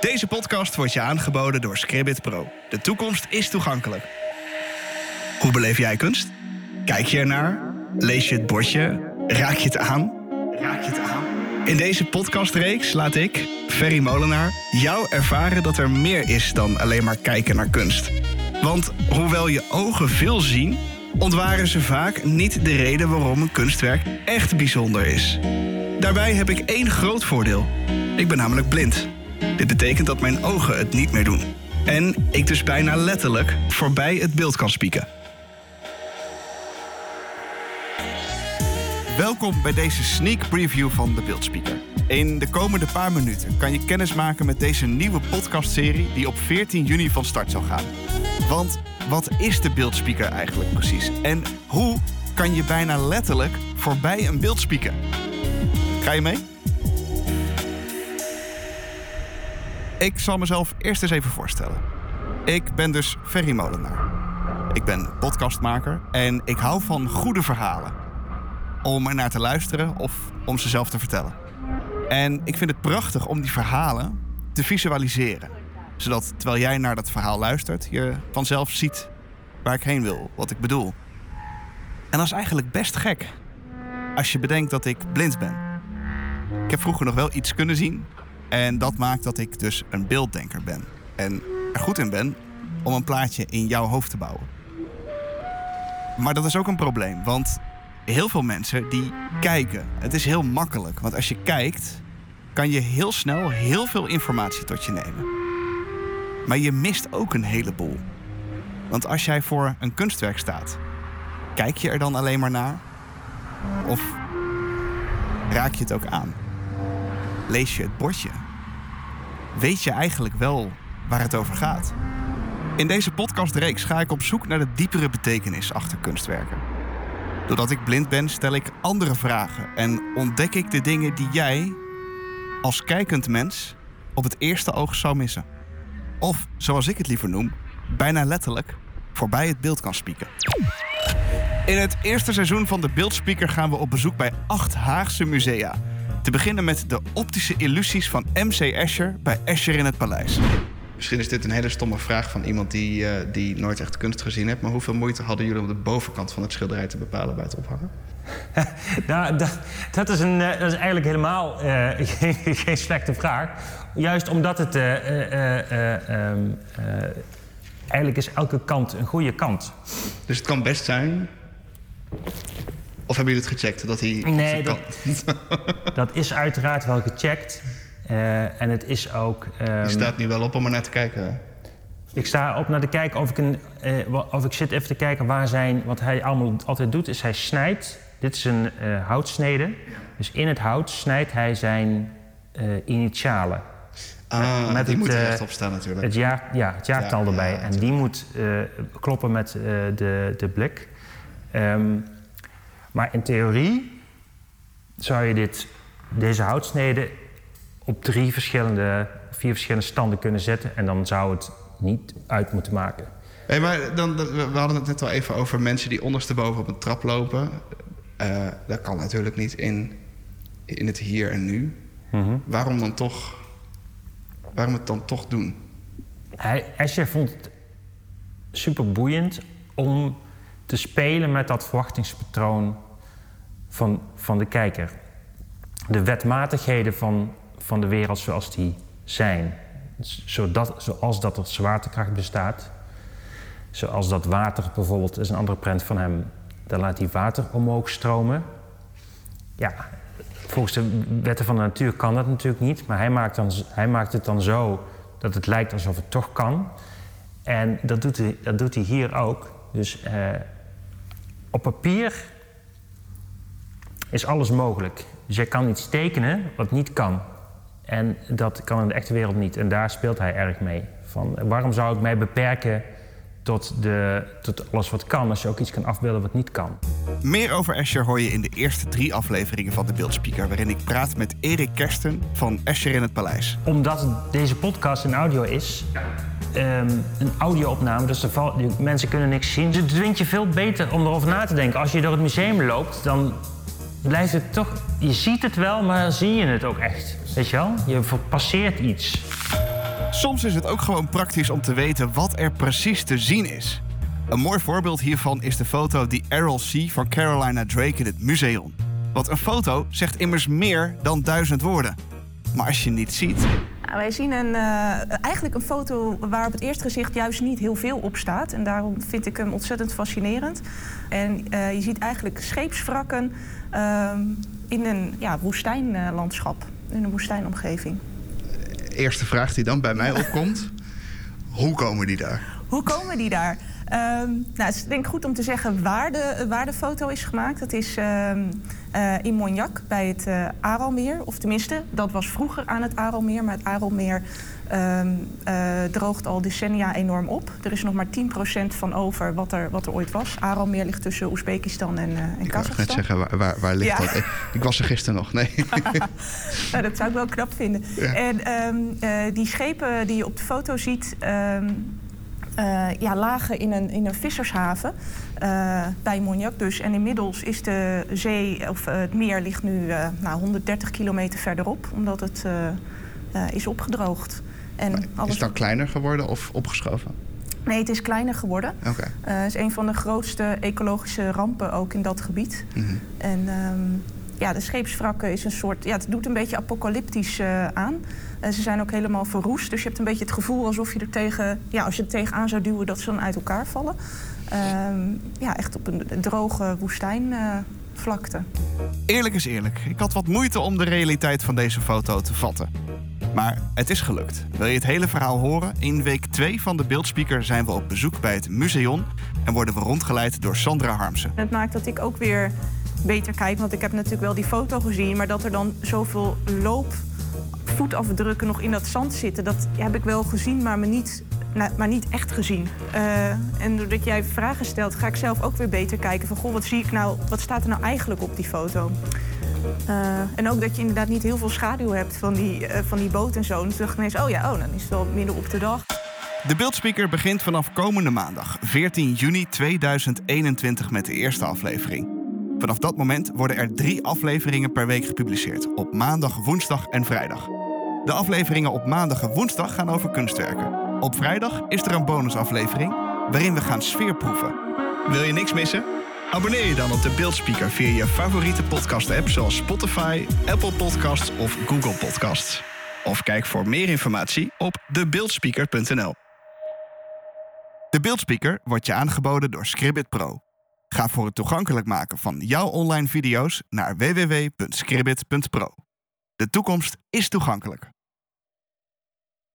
Deze podcast wordt je aangeboden door Scribbit Pro. De toekomst is toegankelijk. Hoe beleef jij kunst? Kijk je ernaar? Lees je het bordje? Raak je het aan? Raak je het aan? In deze podcastreeks laat ik, Ferry Molenaar, jou ervaren dat er meer is dan alleen maar kijken naar kunst. Want hoewel je ogen veel zien, ontwaren ze vaak niet de reden waarom een kunstwerk echt bijzonder is. Daarbij heb ik één groot voordeel. Ik ben namelijk blind. Dit betekent dat mijn ogen het niet meer doen. En ik dus bijna letterlijk voorbij het beeld kan spieken. Welkom bij deze sneak preview van de Beeldspeaker. In de komende paar minuten kan je kennis maken met deze nieuwe podcastserie die op 14 juni van start zal gaan. Want wat is de Beeldspeaker eigenlijk precies? En hoe kan je bijna letterlijk voorbij een beeld spieken? Ga je mee? Ik zal mezelf eerst eens even voorstellen. Ik ben dus Ferry Molenaar. Ik ben podcastmaker en ik hou van goede verhalen. Om er naar te luisteren of om ze zelf te vertellen. En ik vind het prachtig om die verhalen te visualiseren. Zodat terwijl jij naar dat verhaal luistert, je vanzelf ziet waar ik heen wil, wat ik bedoel. En dat is eigenlijk best gek. Als je bedenkt dat ik blind ben. Ik heb vroeger nog wel iets kunnen zien, en dat maakt dat ik dus een beelddenker ben. En er goed in ben om een plaatje in jouw hoofd te bouwen. Maar dat is ook een probleem, want heel veel mensen die kijken. Het is heel makkelijk, want als je kijkt, kan je heel snel heel veel informatie tot je nemen. Maar je mist ook een heleboel. Want als jij voor een kunstwerk staat, kijk je er dan alleen maar naar? Of raak je het ook aan? Lees je het bordje? Weet je eigenlijk wel waar het over gaat? In deze podcastreeks ga ik op zoek naar de diepere betekenis achter kunstwerken. Doordat ik blind ben, stel ik andere vragen en ontdek ik de dingen die jij, als kijkend mens, op het eerste oog zou missen. Of, zoals ik het liever noem, bijna letterlijk voorbij het beeld kan spieken. In het eerste seizoen van de Beeldspeaker gaan we op bezoek bij acht Haagse musea. Te beginnen met de optische illusies van MC Escher bij Escher in het Paleis. Misschien is dit een hele stomme vraag van iemand die, uh, die nooit echt kunst gezien heeft. Maar hoeveel moeite hadden jullie om de bovenkant van het schilderij te bepalen bij het ophangen? nou, dat, dat, is een, dat is eigenlijk helemaal uh, geen, slechte vraag. Juist omdat het. Uh, um, eigenlijk is elke kant een goede kant. Dus het kan best zijn of hebben jullie het gecheckt dat hij. Nee, dat, dat, is uiteraard wel gecheckt. Uh, en het is ook. Um, je staat nu wel op om er naar te kijken. Ik sta op naar te kijken of ik, een, uh, of ik zit even te kijken waar zijn. Wat hij allemaal altijd doet, is hij snijdt. Dit is een uh, houtsnede. Dus in het hout snijdt hij zijn initialen. Ah, met die het, moet er echt op staan natuurlijk. Het, jaar, ja, het jaartal ja, erbij. Ja, en die moet kloppen met de, de blik. Um, maar in theorie zou je dit, deze houtsnede op drie verschillende, vier verschillende standen kunnen zetten en dan zou het niet uit moeten maken. Hey, maar dan, we hadden het net al even over mensen die ondersteboven op een trap lopen. Uh, dat kan natuurlijk niet in, in het hier en nu. Mm Waarom dan toch? Waarom het dan toch doen? Hij, Escher vond het super boeiend om te spelen met dat verwachtingspatroon van, van de kijker. De wetmatigheden van, van de wereld zoals die zijn. Zodat, zoals dat er zwaartekracht bestaat. Zoals dat water bijvoorbeeld, is een andere prent van hem. Dan laat hij water omhoog stromen. Ja, volgens de wetten van de natuur kan dat natuurlijk niet. Maar hij maakt, dan, hij maakt het dan zo dat het lijkt alsof het toch kan. En dat doet hij, dat doet hij hier ook. Dus eh, op papier is alles mogelijk. Dus je kan iets tekenen wat niet kan. En dat kan in de echte wereld niet. En daar speelt hij erg mee. Van, waarom zou ik mij beperken tot, de, tot alles wat kan... als je ook iets kan afbeelden wat niet kan? Meer over Escher hoor je in de eerste drie afleveringen van de Beeldspeaker... waarin ik praat met Erik Kersten van Escher in het Paleis. Omdat deze podcast een audio is... Um, een audio-opname, dus de mensen kunnen niks zien. Dus het dwingt je veel beter om erover na te denken. Als je door het museum loopt, dan blijft het toch... Je ziet het wel, maar zie je het ook echt. Weet je wel? Je passeert iets. Soms is het ook gewoon praktisch om te weten wat er precies te zien is. Een mooi voorbeeld hiervan is de foto die Errol C. van Carolina Drake in het museum. Want een foto zegt immers meer dan duizend woorden. Maar als je niet ziet, wij zien een, eh, eigenlijk een foto waar op het eerste gezicht juist niet heel veel op staat. En daarom vind ik hem ontzettend fascinerend. En eh, je ziet eigenlijk scheepswrakken ehm, in een ja, woestijnlandschap, in een woestijnomgeving. eerste vraag die dan bij mij opkomt: hoe komen die daar? Hoe komen die daar? Ehm, nou, het is denk ik goed om te zeggen waar de, waar de foto is gemaakt. Dat is ehm, eh, in Monjac bij het eh Aralmeer. Of tenminste, dat was vroeger aan het Aralmeer. Maar het Aralmeer ehm, eh, droogt al decennia enorm op. Er is nog maar 10% van over wat er, wat er ooit was. Aralmeer ligt tussen Oezbekistan en, en Ik wou net Kazachstan. zeggen, waar, waar, waar ligt Ja. dat? Ik was er gisteren nog, nee. Nou, dat zou ik wel knap vinden. Ja. En ehm, eh, die schepen die je op de foto ziet, ehm, eh, ja, lagen in een, in een vissershaven eh, bij Monjac dus. En inmiddels is de zee, of eh, het meer ligt nu nou, 130 kilometer verderop, omdat het is opgedroogd. En Is alles... het dan kleiner geworden of opgeschoven? Nee, het is kleiner geworden. Eh, Het is een van de grootste ecologische rampen ook in dat gebied. Mhm. En ehm, ja, de scheepswrakken is een soort... Ja, het doet een beetje apocalyptisch eh, aan. Eh, ze zijn ook helemaal verroest. Dus je hebt een beetje het gevoel alsof je er tegen... Ja, als je er tegenaan zou duwen, dat ze dan uit elkaar vallen. Ehm, ja, echt op een droge woestijnvlakte. Eerlijk is eerlijk, ik had wat moeite om de realiteit van deze foto te vatten. Maar het is gelukt. Wil je het hele verhaal horen? In week 2 van de Beeldspeaker zijn we op bezoek bij het museum en worden we rondgeleid door Sandra Harmsen. Het maakt dat ik ook weer beter kijk. Want ik heb natuurlijk wel die foto gezien. Maar dat er dan zoveel loopvoetafdrukken nog in dat zand zitten... dat heb ik wel gezien, maar, me niet, nou, maar niet echt gezien. Eh, en doordat jij vragen stelt, ga ik zelf ook weer beter kijken... van, goh, wat zie ik nou, wat staat er nou eigenlijk op die foto? Eh, en ook dat je inderdaad niet heel veel schaduw hebt van die, eh, van die boot en zo. En toen dacht ik ineens, oh ja, oh, dan is het wel midden op de dag. De Beeldspeaker begint vanaf komende maandag, 14 juni 2021, met de eerste aflevering. Vanaf dat moment worden er drie afleveringen per week gepubliceerd, op maandag, woensdag en vrijdag. De afleveringen op maandag en woensdag gaan over kunstwerken. Op vrijdag is er een bonusaflevering waarin we gaan sfeerproeven. Wil je niks missen? Abonneer je dan op de Beeldspeaker via je favoriete podcast-app zoals Spotify, Apple Podcasts of Google Podcasts. Of kijk voor meer informatie op debeeldspeaker.nl. De Beeldspeaker wordt je aangeboden door Scribbit Pro. Ga voor het toegankelijk maken van jouw online video's naar www.scribbit.pro. De toekomst is toegankelijk.